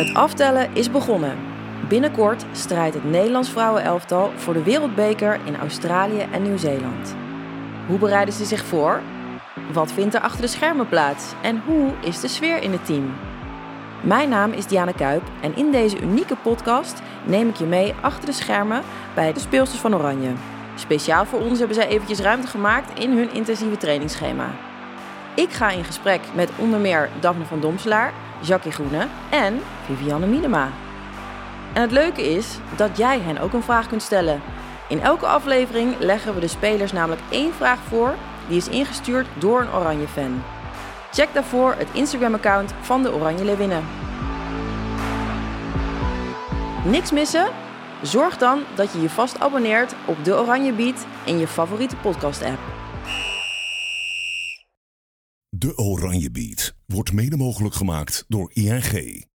Het aftellen is begonnen. Binnenkort strijdt het Nederlands vrouwenelftal voor de wereldbeker in Australië en Nieuw-Zeeland. Hoe bereiden ze zich voor? Wat vindt er achter de schermen plaats? En hoe is de sfeer in het team? Mijn naam is Diana Kuip en in deze unieke podcast neem ik je mee achter de schermen bij de speelsters van Oranje. Speciaal voor ons hebben zij eventjes ruimte gemaakt in hun intensieve trainingsschema. Ik ga in gesprek met onder meer Daphne van Domselaar, Jackie Groene en Vivianne Miedema. En het leuke is dat jij hen ook een vraag kunt stellen. In elke aflevering leggen we de spelers namelijk één vraag voor die is ingestuurd door een Oranje fan. Check daarvoor het Instagram-account van de Oranje Leeuwinnen. Niks missen? Zorg dan dat je je vast abonneert op de Oranje Beat in je favoriete podcast-app. De Oranje Beat wordt mede mogelijk gemaakt door ING.